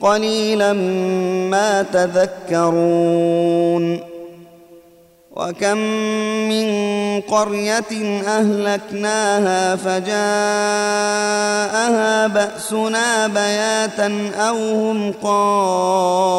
قليلا ما تذكرون. وكم من قرية أهلكناها فجاءها بأسنا بياتا أو هم قائلون.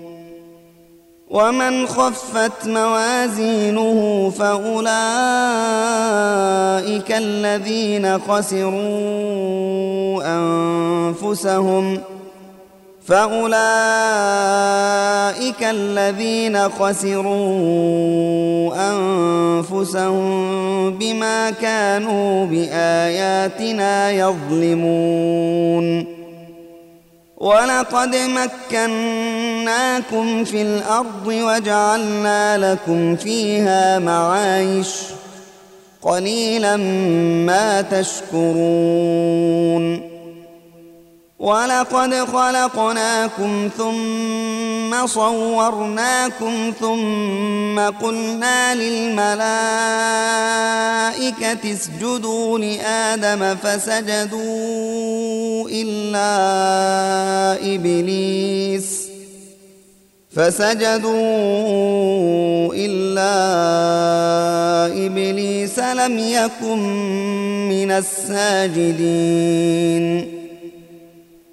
ومن خفت موازينه فأولئك الذين خسروا أنفسهم فأولئك الذين خسروا أنفسهم بما كانوا بآياتنا يظلمون ولقد مكناكم في الأرض وجعلنا لكم فيها معايش قليلا ما تشكرون ولقد خلقناكم ثم صورناكم ثم قلنا للملائكة اسجدوا لآدم فسجدوا إلا إبليس فسجدوا إلا إبليس لم يكن من الساجدين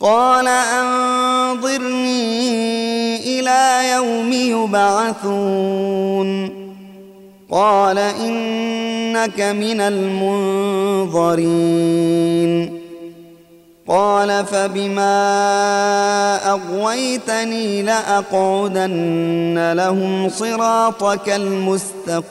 قال أنظرني إلى يوم يبعثون. قال إنك من المنظرين. قال فبما أغويتني لأقعدن لهم صراطك المستقيم.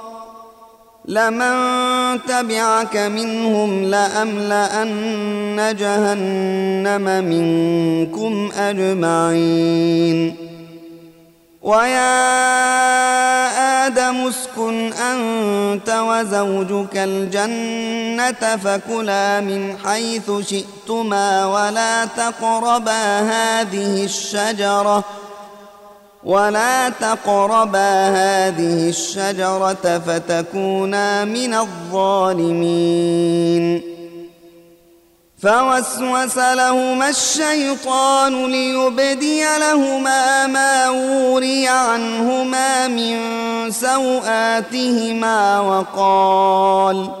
لمن تبعك منهم لأملأن جهنم منكم أجمعين. ويا آدم اسكن أنت وزوجك الجنة فكلا من حيث شئتما ولا تقربا هذه الشجرة ولا تقربا هذه الشجرة فتكونا من الظالمين فوسوس لهما الشيطان ليبدي لهما ما وري عنهما من سوآتهما وقال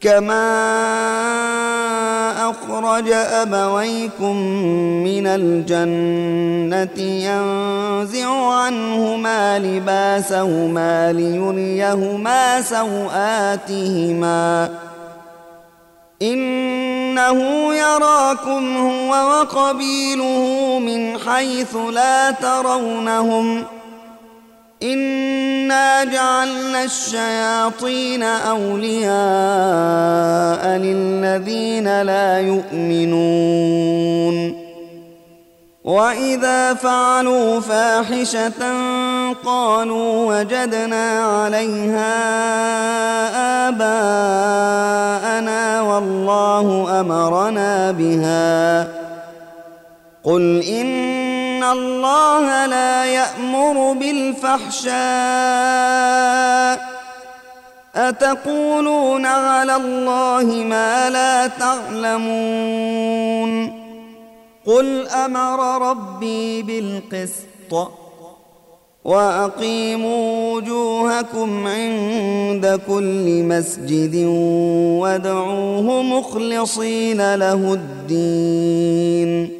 كما أخرج أبويكم من الجنة ينزع عنهما لباسهما ليريهما سوآتهما إنه يراكم هو وقبيله من حيث لا ترونهم ۖ إنا جعلنا الشياطين أولياء للذين لا يؤمنون وإذا فعلوا فاحشة قالوا وجدنا عليها آباءنا والله أمرنا بها قل إن إن الله لا يأمر بالفحشاء أتقولون على الله ما لا تعلمون قل أمر ربي بالقسط وأقيموا وجوهكم عند كل مسجد وادعوه مخلصين له الدين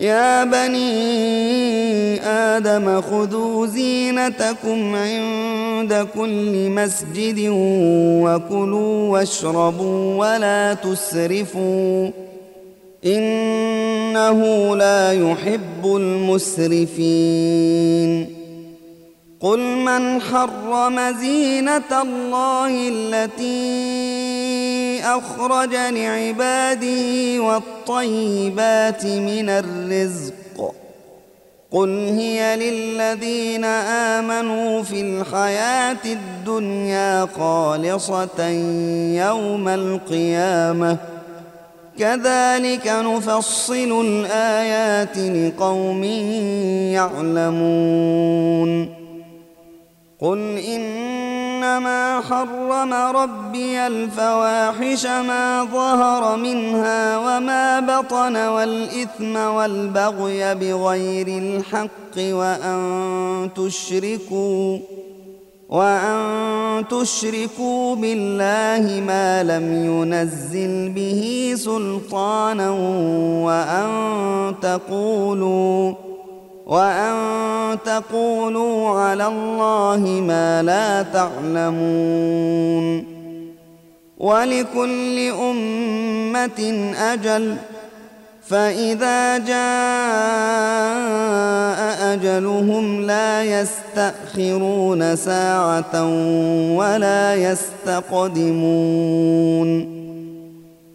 يا بني آدم خذوا زينتكم عند كل مسجد وكلوا واشربوا ولا تسرفوا إنه لا يحب المسرفين. قل من حرم زينة الله التي أخرج لعباده والطيبات من الرزق. قل هي للذين آمنوا في الحياة الدنيا خالصة يوم القيامة. كذلك نفصل الآيات لقوم يعلمون. قل إنما حرم ربي الفواحش ما ظهر منها وما بطن والإثم والبغي بغير الحق وأن تشركوا وأن تشركوا بالله ما لم ينزل به سلطانا وأن تقولوا وأن تقولوا على الله ما لا تعلمون ولكل أمة أجل فإذا جاء أجلهم لا يستأخرون ساعة ولا يستقدمون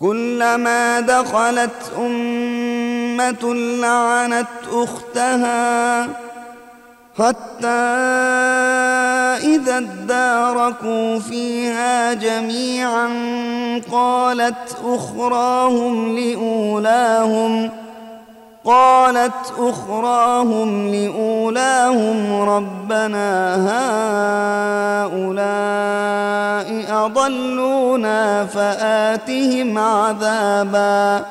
كلما دخلت أمة لعنت أختها حتى إذا اداركوا فيها جميعا قالت أخراهم لأولاهم قالت أخراهم لأولاهم ربنا هؤلاء أضلونا فآتهم عذابا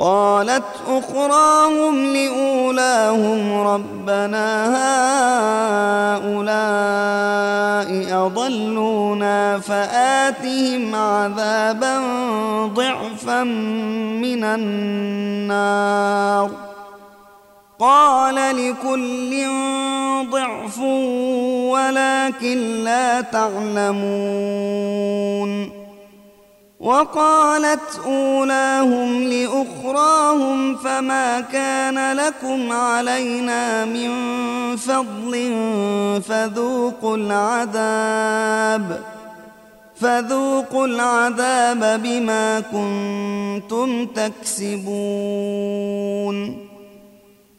قالت أخراهم لأولاهم ربنا هؤلاء أضلونا فآتهم عذابا ضعفا من النار. قال لكل ضعف ولكن لا تعلمون. وقالت أولاهم لأخراهم فما كان لكم علينا من فضل فذوقوا العذاب فذوقوا العذاب بما كنتم تكسبون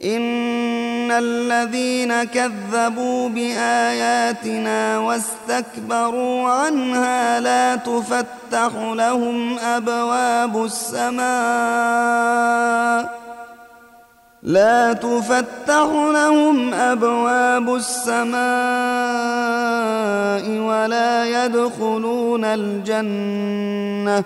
ان الذين كذبوا باياتنا واستكبروا عنها لا تفتح لهم ابواب السماء لا تفتح لهم أبواب السماء ولا يدخلون الجنة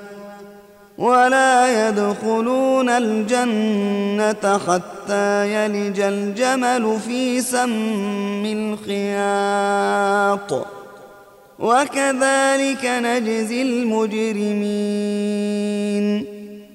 ولا يدخلون الجنة حتى يلج الجمل في سم الخياط. وكذلك نجزي المجرمين.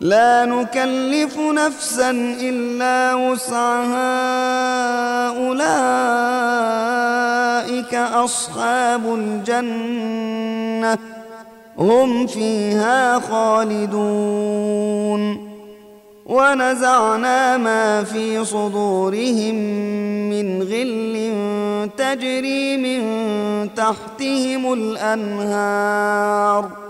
لا نكلف نفسا إلا وسعها. أولئك أصحاب الجنة. هم فيها خالدون. ونزعنا ما في صدورهم من غل تجري من تحتهم الأنهار.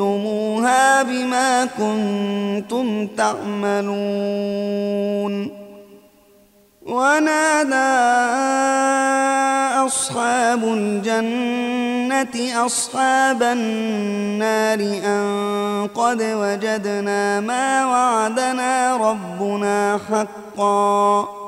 أورثتموها بما كنتم تعملون ونادى أصحاب الجنة أصحاب النار أن قد وجدنا ما وعدنا ربنا حقا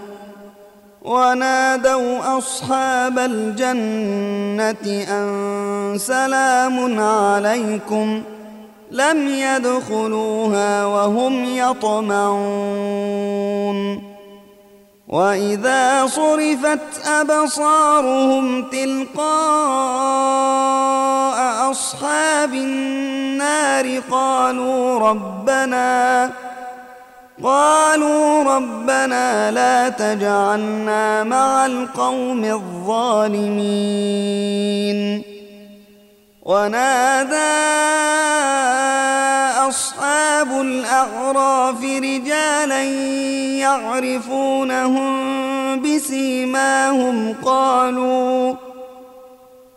ونادوا أصحاب الجنة أن سلام عليكم لم يدخلوها وهم يطمعون وإذا صرفت أبصارهم تلقاء أصحاب النار قالوا ربنا قالوا ربنا لا تجعلنا مع القوم الظالمين. ونادى أصحاب الأعراف رجالا يعرفونهم بسيماهم قالوا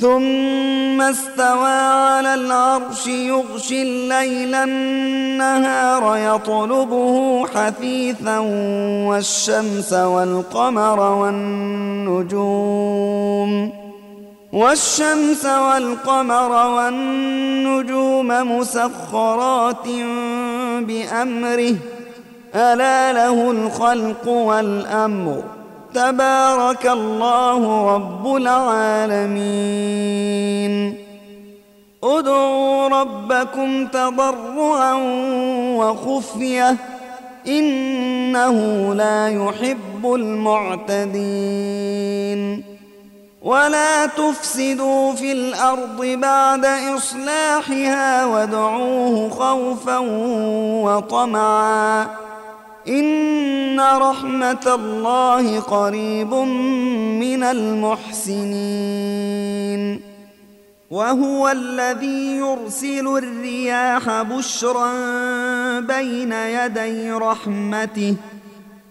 ثم استوى على العرش يغشي الليل النهار يطلبه حثيثا والشمس والقمر والنجوم والشمس والقمر والنجوم مسخرات بأمره ألا له الخلق والأمر تبارك الله رب العالمين. ادعوا ربكم تضرعا وخفية إنه لا يحب المعتدين. ولا تفسدوا في الأرض بعد إصلاحها وادعوه خوفا وطمعا. إن رحمة الله قريب من المحسنين. وهو الذي يرسل الرياح بشرا بين يدي رحمته.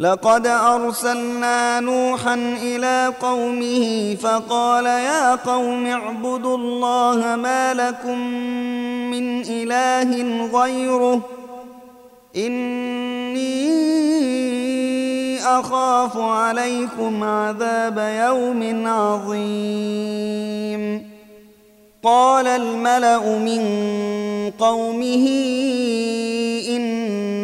لقد أرسلنا نوحا إلى قومه فقال يا قوم اعبدوا الله ما لكم من إله غيره إني أخاف عليكم عذاب يوم عظيم. قال الملأ من قومه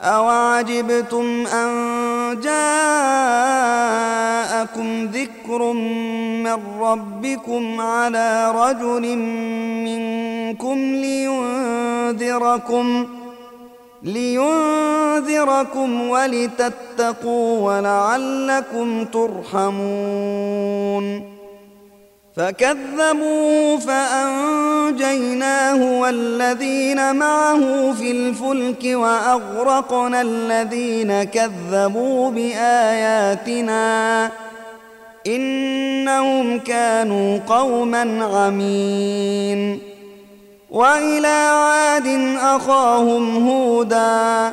أوعجبتم أن جاءكم ذكر من ربكم على رجل منكم لينذركم لينذركم ولتتقوا ولعلكم ترحمون فكذبوه فأنجيناه والذين معه في الفلك وأغرقنا الذين كذبوا بآياتنا إنهم كانوا قوما عمين وإلى عاد أخاهم هودا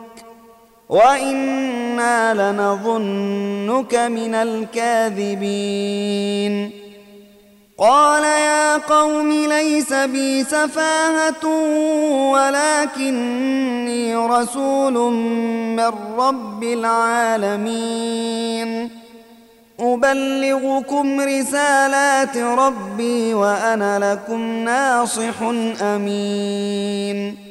وإنا لنظنك من الكاذبين قال يا قوم ليس بي سفاهة ولكني رسول من رب العالمين أبلغكم رسالات ربي وأنا لكم ناصح أمين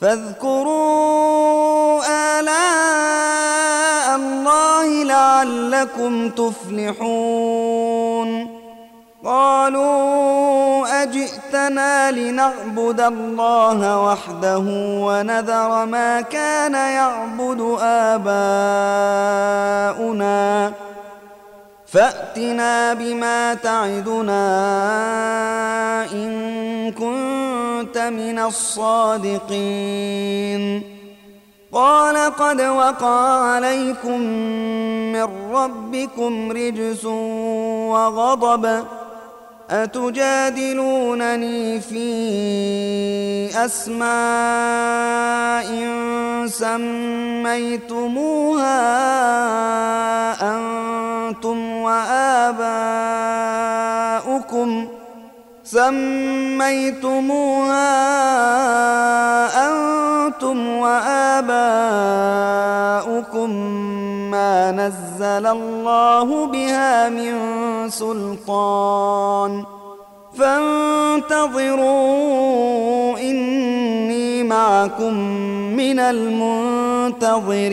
فاذكروا آلاء الله لعلكم تفلحون. قالوا أجئتنا لنعبد الله وحده ونذر ما كان يعبد آباؤنا. فأتنا بما تعدنا إن كنت من الصادقين. قال قد وقع عليكم من ربكم رجس وغضب أتجادلونني في أسماء سميتموها أنتم وآباؤكم سميتموها أنتم وآباؤكم ما نزل الله بها من سلطان. فانتظروا إني معكم من المنتظرين.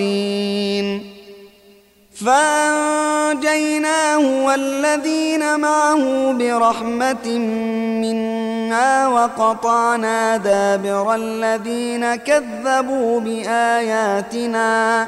فأنجيناه والذين معه برحمة منا وقطعنا دابر الذين كذبوا بآياتنا.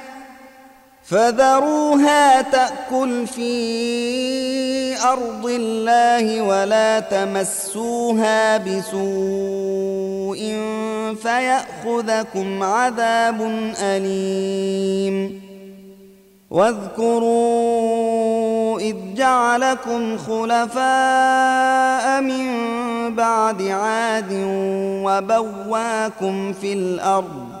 فذروها تأكل في أرض الله ولا تمسوها بسوء فيأخذكم عذاب أليم. واذكروا إذ جعلكم خلفاء من بعد عاد وبواكم في الأرض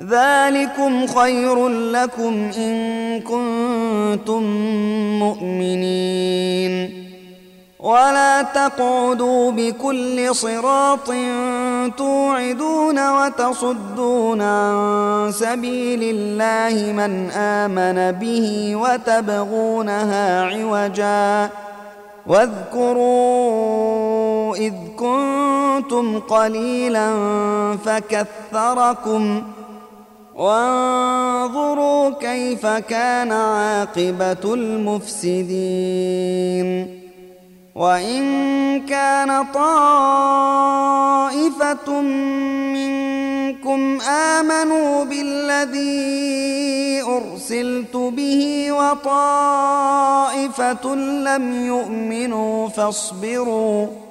ذلكم خير لكم إن كنتم مؤمنين. ولا تقعدوا بكل صراط توعدون وتصدون عن سبيل الله من آمن به وتبغونها عوجا. واذكروا إذ كنتم قليلا فكثركم ۖ وانظروا كيف كان عاقبة المفسدين. وإن كان طائفة منكم آمنوا بالذي أرسلت به وطائفة لم يؤمنوا فاصبروا.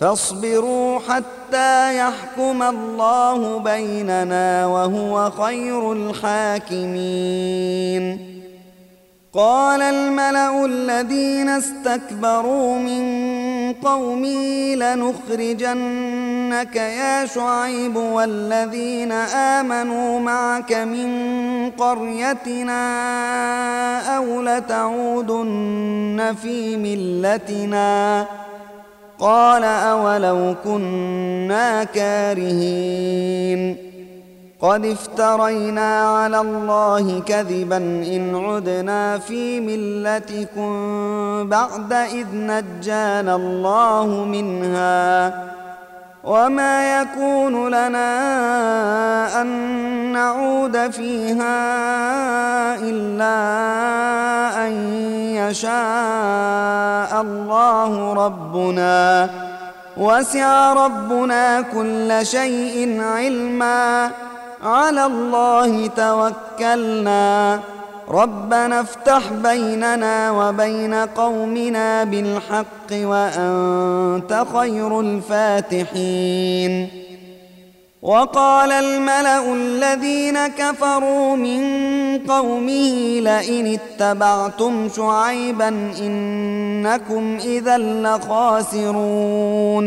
فاصبروا حتى يحكم الله بيننا وهو خير الحاكمين. قال الملأ الذين استكبروا من قومي لنخرجنك يا شعيب والذين آمنوا معك من قريتنا أو لتعودن في ملتنا. قال أولو كنا كارهين. قد افترينا على الله كذبا إن عدنا في ملتكم بعد إذ نجانا الله منها. وما يكون لنا أن نعود فيها إلا أن يشاء الله ربنا. وسع ربنا كل شيء علما. على الله توكلنا. ربنا افتح بيننا وبين قومنا بالحق وأنت خير الفاتحين. وقال الملأ الذين كفروا من قومه لئن اتبعتم شعيبا إنكم إذا لخاسرون.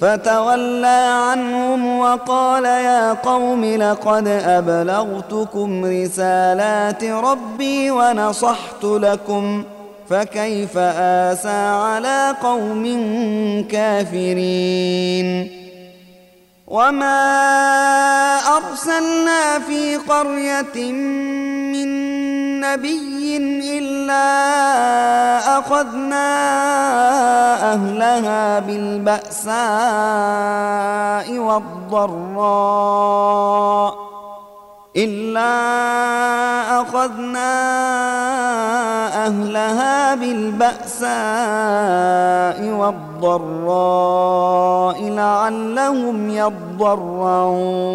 فتولى عنهم وقال يا قوم لقد أبلغتكم رسالات ربي ونصحت لكم فكيف آسى على قوم كافرين وما أرسلنا في قرية نبي إلا أخذنا أهلها بالبأساء والضراء إلا أخذنا أهلها بالبأساء والضراء لعلهم يضرعون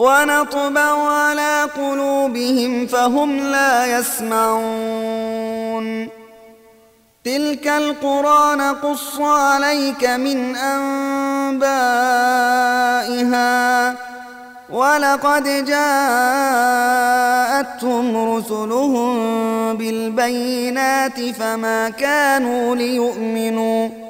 ونطبع على قلوبهم فهم لا يسمعون. تلك القرى نقص عليك من أنبائها ولقد جاءتهم رسلهم بالبينات فما كانوا ليؤمنوا.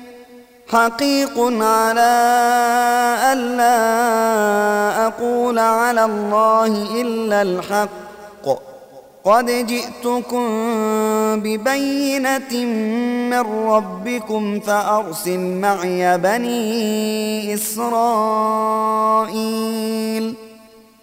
حقيق على ألا أقول على الله إلا الحق. قد جئتكم ببينة من ربكم فأرسل معي بني إسرائيل.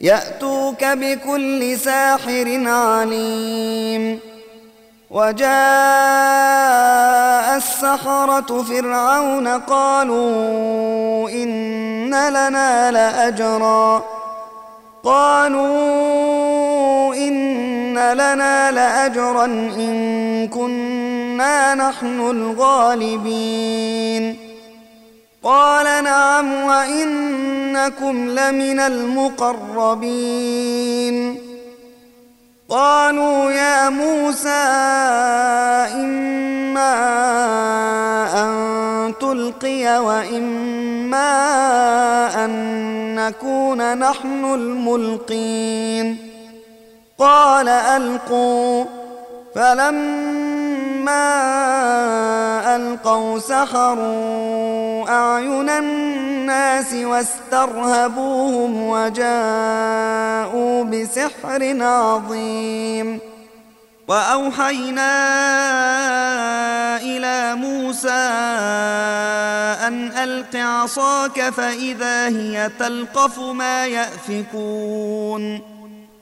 يأتوك بكل ساحر عليم. وجاء السحرة فرعون قالوا إن لنا لأجرا. قالوا إن لنا لأجرا إن كنا نحن الغالبين. قال نعم وإنكم لمن المقربين. قالوا يا موسى إما أن تلقي وإما أن نكون نحن الملقين. قال ألقوا. فلما ألقوا سحروا أعين الناس واسترهبوهم وجاءوا بسحر عظيم وأوحينا إلى موسى أن ألق عصاك فإذا هي تلقف ما يأفكون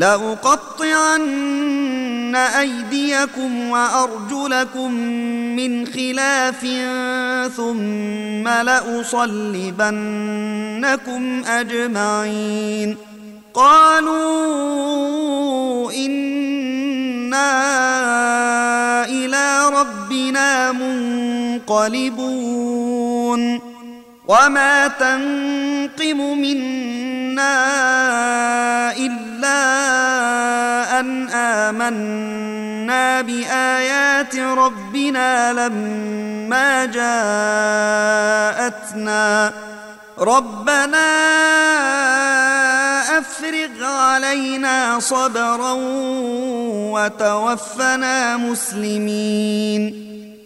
لأقطعن أيديكم وأرجلكم من خلاف ثم لأصلبنكم أجمعين. قالوا إنا إلى ربنا منقلبون. وما تنقم منا إلا أن آمنا بآيات ربنا لما جاءتنا. ربنا أفرغ علينا صبرا وتوفنا مسلمين.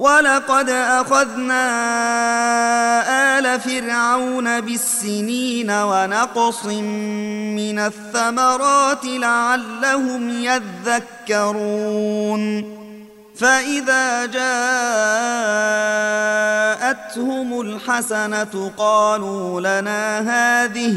ولقد أخذنا آل فرعون بالسنين ونقص من الثمرات لعلهم يذكرون فإذا جاءتهم الحسنة قالوا لنا هذه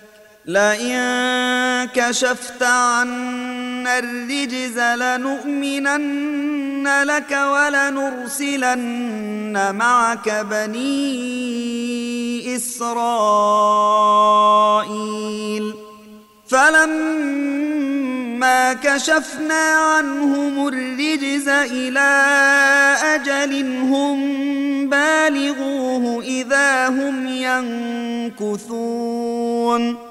لئن كشفت عنا الرجز لنؤمنن لك ولنرسلن معك بني إسرائيل. فلما كشفنا عنهم الرجز إلى أجل هم بالغوه إذا هم ينكثون.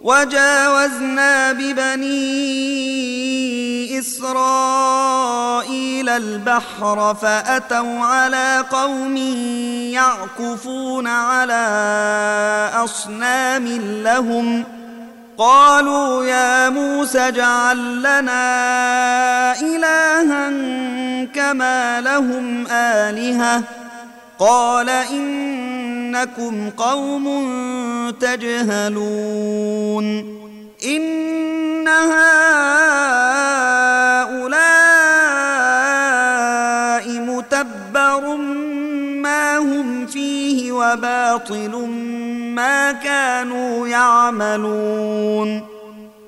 وجاوزنا ببني إسرائيل البحر فأتوا على قوم يعكفون على أصنام لهم قالوا يا موسى اجعل لنا إلها كما لهم آلهة قال إنكم قوم تجهلون إن هؤلاء متبر ما هم فيه وباطل ما كانوا يعملون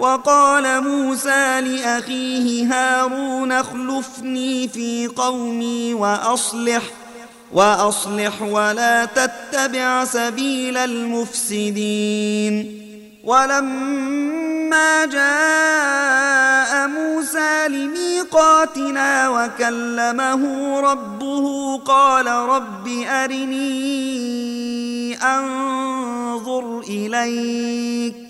وقال موسى لأخيه هارون اخلفني في قومي وأصلح ۖ وأصلح ولا تتبع سبيل المفسدين. ولما جاء موسى لميقاتنا وكلمه ربه قال رب أرني أنظر إليك.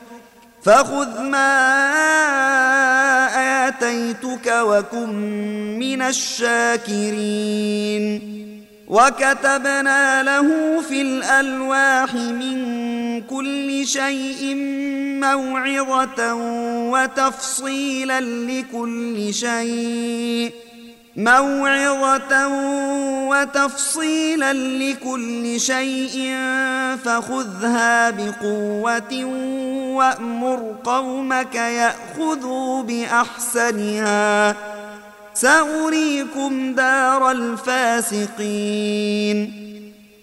فخذ ما آتيتك وكن من الشاكرين. وكتبنا له في الألواح من كل شيء موعظة وتفصيلا لكل شيء. موعظة وتفصيلا لكل شيء فخذها بقوة وأمر قومك يأخذوا بأحسنها. سأريكم دار الفاسقين.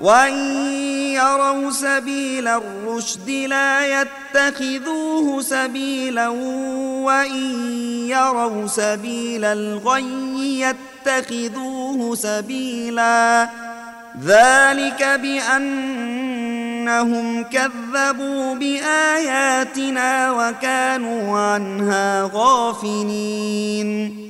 وإن يروا سبيل الرشد لا يتخذوه سبيلا وإن يروا سبيل الغي يتخذوه سبيلا ذلك بأنهم كذبوا بآياتنا وكانوا عنها غافلين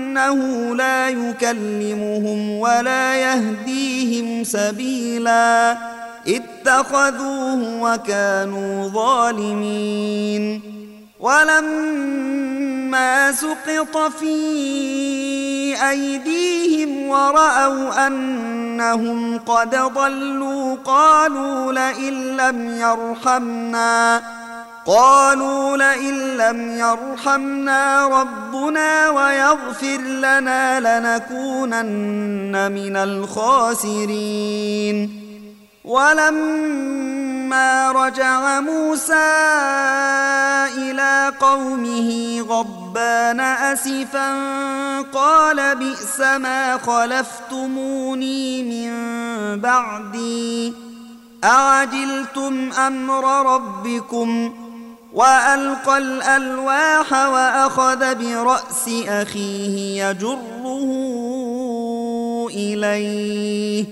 إنه لا يكلمهم ولا يهديهم سبيلا. اتخذوه وكانوا ظالمين. ولما سقط في أيديهم ورأوا أنهم قد ضلوا قالوا لئن لم يرحمنا. قالوا لئن لم يرحمنا ربنا ويغفر لنا لنكونن من الخاسرين. ولما رجع موسى إلى قومه غضبان أسفا قال بئس ما خلفتموني من بعدي. أعجلتم أمر ربكم؟ وألقى الألواح وأخذ برأس أخيه يجره إليه.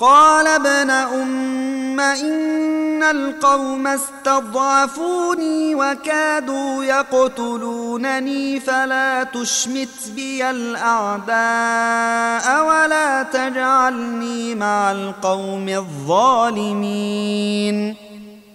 قال ابن أم إن القوم استضعفوني وكادوا يقتلونني فلا تشمت بي الأعداء ولا تجعلني مع القوم الظالمين.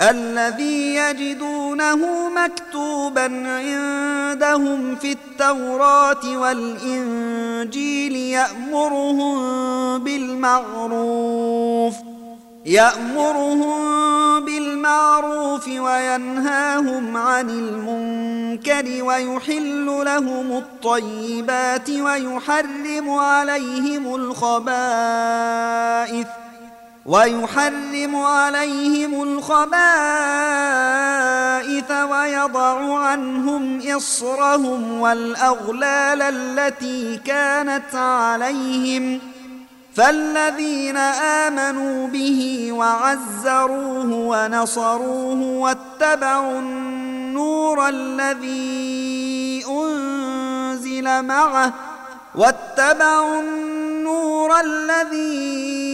الذي يجدونه مكتوبا عندهم في التوراة والإنجيل يأمرهم بالمعروف يأمرهم بالمعروف وينهاهم عن المنكر ويحل لهم الطيبات ويحرم عليهم الخبائث. ويحرم عليهم الخبائث ويضع عنهم إصرهم والأغلال التي كانت عليهم فالذين آمنوا به وعزروه ونصروه واتبعوا النور الذي أنزل معه واتبعوا النور الذي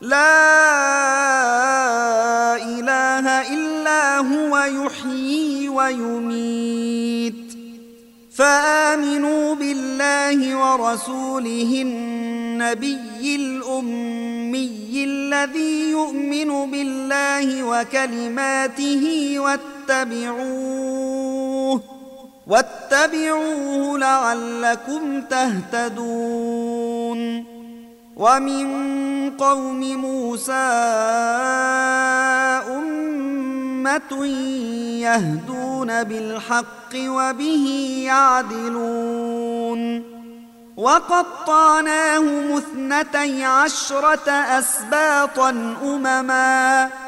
لا إله إلا هو يحيي ويميت. فآمنوا بالله ورسوله النبي الأمي الذي يؤمن بالله وكلماته واتبعوه واتبعوه لعلكم تهتدون. ومن قوم موسى أمة يهدون بالحق وبه يعدلون. وقطعناهم اثنتي عشرة أسباطا أمماً.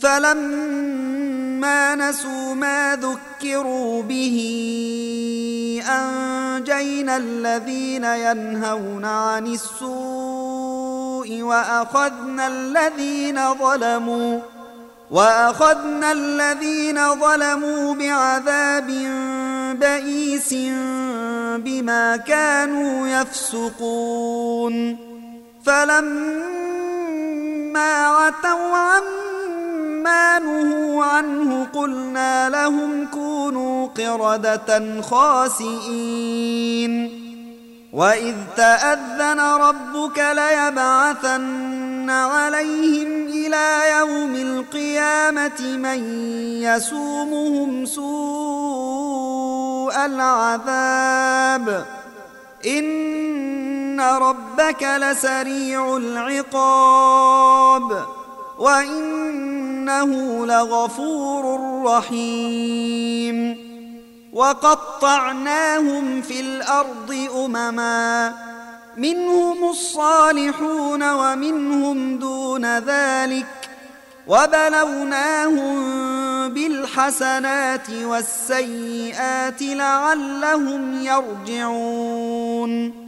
فلما نسوا ما ذكروا به أنجينا الذين ينهون عن السوء وأخذنا الذين ظلموا وأخذنا الذين ظلموا بعذاب بئيس بما كانوا يفسقون فلما عتوا عما ما نهوا عنه قلنا لهم كونوا قردة خاسئين. وإذ تأذن ربك ليبعثن عليهم إلى يوم القيامة من يسومهم سوء العذاب. إن ربك لسريع العقاب. وإنه لغفور رحيم. وقطعناهم في الأرض أمما منهم الصالحون ومنهم دون ذلك. وبلوناهم بالحسنات والسيئات لعلهم يرجعون.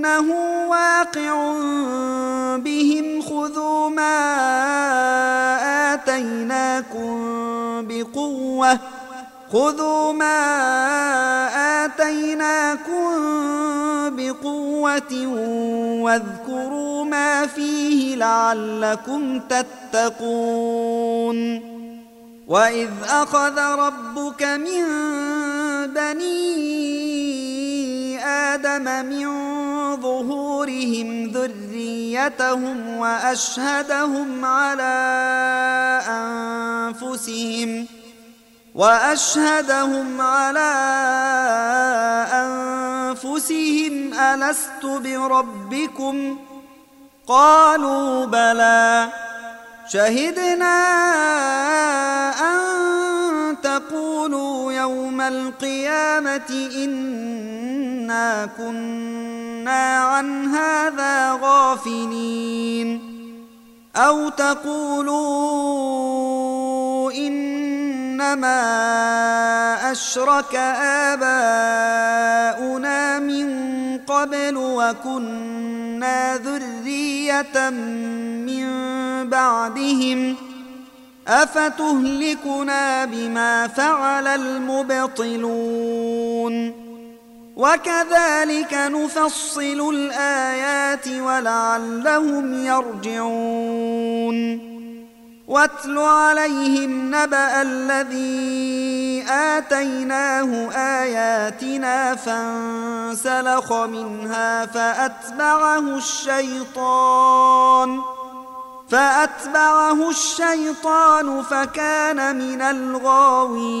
أنه واقع بهم خذوا ما آتيناكم بقوة خذوا ما آتيناكم بقوة واذكروا ما فيه لعلكم تتقون. وإذ أخذ ربك من بني آدم من ظهورهم ذريتهم وأشهدهم على أنفسهم وأشهدهم على أنفسهم ألست بربكم؟ قالوا بلى. شهدنا أن تقولوا يوم القيامة إنا كنا عن هذا غافلين. أو تقولوا إنما أشرك آباؤنا من قبل وكنا ذرية من بعدهم ۖ. أفتهلكنا بما فعل المبطلون. وكذلك نفصل الآيات ولعلهم يرجعون. واتل عليهم نبأ الذي آتيناه آياتنا فانسلخ منها فأتبعه الشيطان ۖ فأتبعه الشيطان فكان من الغاوين.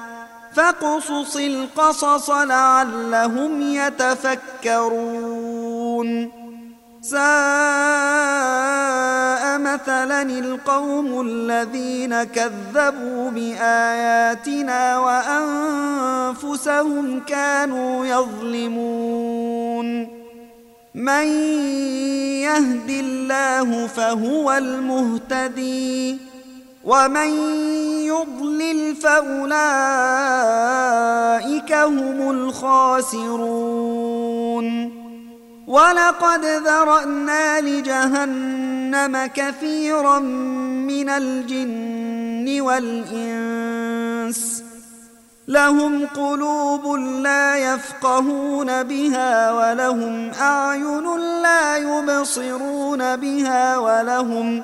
فاقصص القصص لعلهم يتفكرون. ساء مثلا القوم الذين كذبوا بآياتنا وأنفسهم كانوا يظلمون. من يهد الله فهو المهتدي ومن يضلل فأولئك هم الخاسرون. ولقد ذرأنا لجهنم كثيرا من الجن والإنس. لهم قلوب لا يفقهون بها ولهم أعين لا يبصرون بها ولهم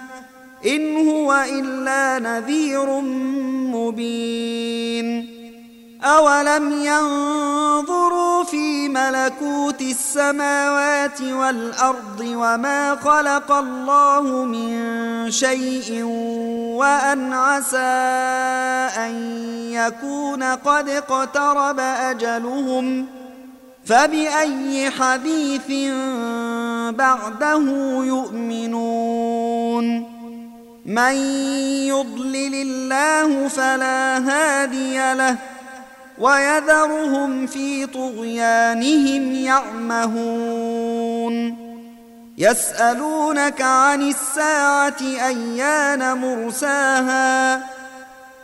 إن هو إلا نذير مبين. أولم ينظروا في ملكوت السماوات والأرض وما خلق الله من شيء وأن عسى أن يكون قد اقترب أجلهم فبأي حديث بعده يؤمنون؟ من يضلل الله فلا هادي له ويذرهم في طغيانهم يعمهون يسألونك عن الساعة أيان مرساها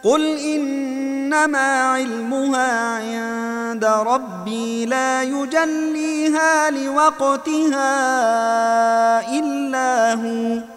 قل إنما علمها عند ربي لا يجليها لوقتها إلا هو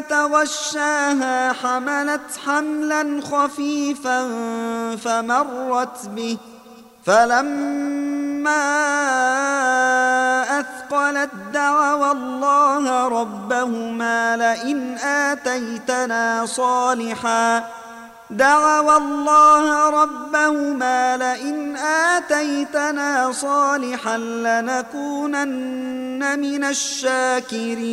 تغشاها حملت حملا خفيفا فمرت به. فلما أثقلت دعوا الله ربهما لئن آتيتنا صالحا. دعوا الله ربهما لئن آتيتنا صالحا لنكونن من الشاكرين.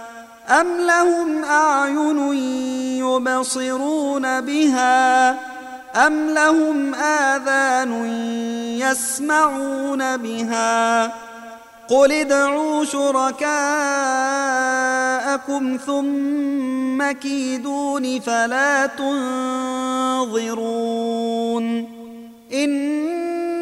أم لهم أعين يبصرون بها أم لهم آذان يسمعون بها قل ادعوا شركاءكم ثم كيدون فلا تنظرون إن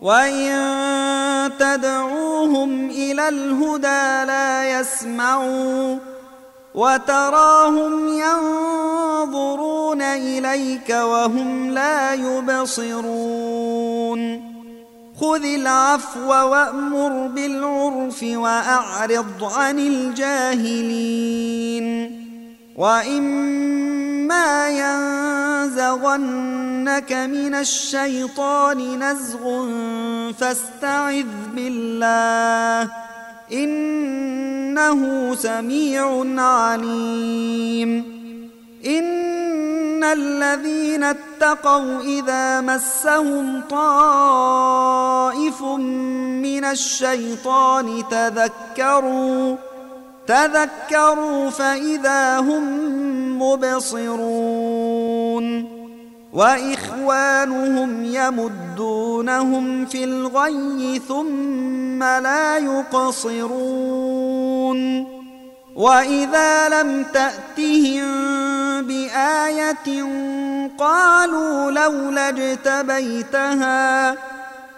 وان تدعوهم إلى الهدى لا يسمعوا وتراهم ينظرون اليك وهم لا يبصرون خذ العفو وامر بالعرف واعرض عن الجاهلين واما ينزغنك من الشيطان نزغ فاستعذ بالله انه سميع عليم ان الذين اتقوا اذا مسهم طائف من الشيطان تذكروا تذكروا فإذا هم مبصرون وإخوانهم يمدونهم في الغي ثم لا يقصرون وإذا لم تأتهم بآية قالوا لولا اجتبيتها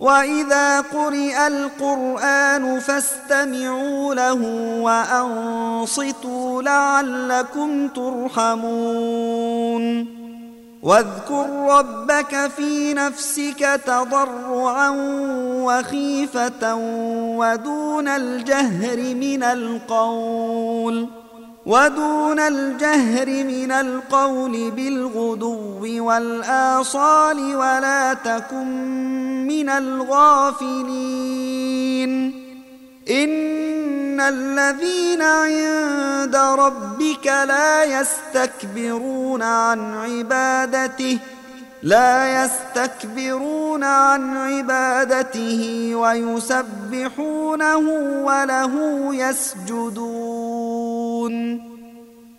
واذا قرئ القران فاستمعوا له وانصتوا لعلكم ترحمون واذكر ربك في نفسك تضرعا وخيفه ودون الجهر من القول ودون الجهر من القول بالغدو والآصال ولا تكن من الغافلين. إن الذين عند ربك لا يستكبرون عن عبادته لا يستكبرون عن عبادته ويسبحونه وله يسجدون.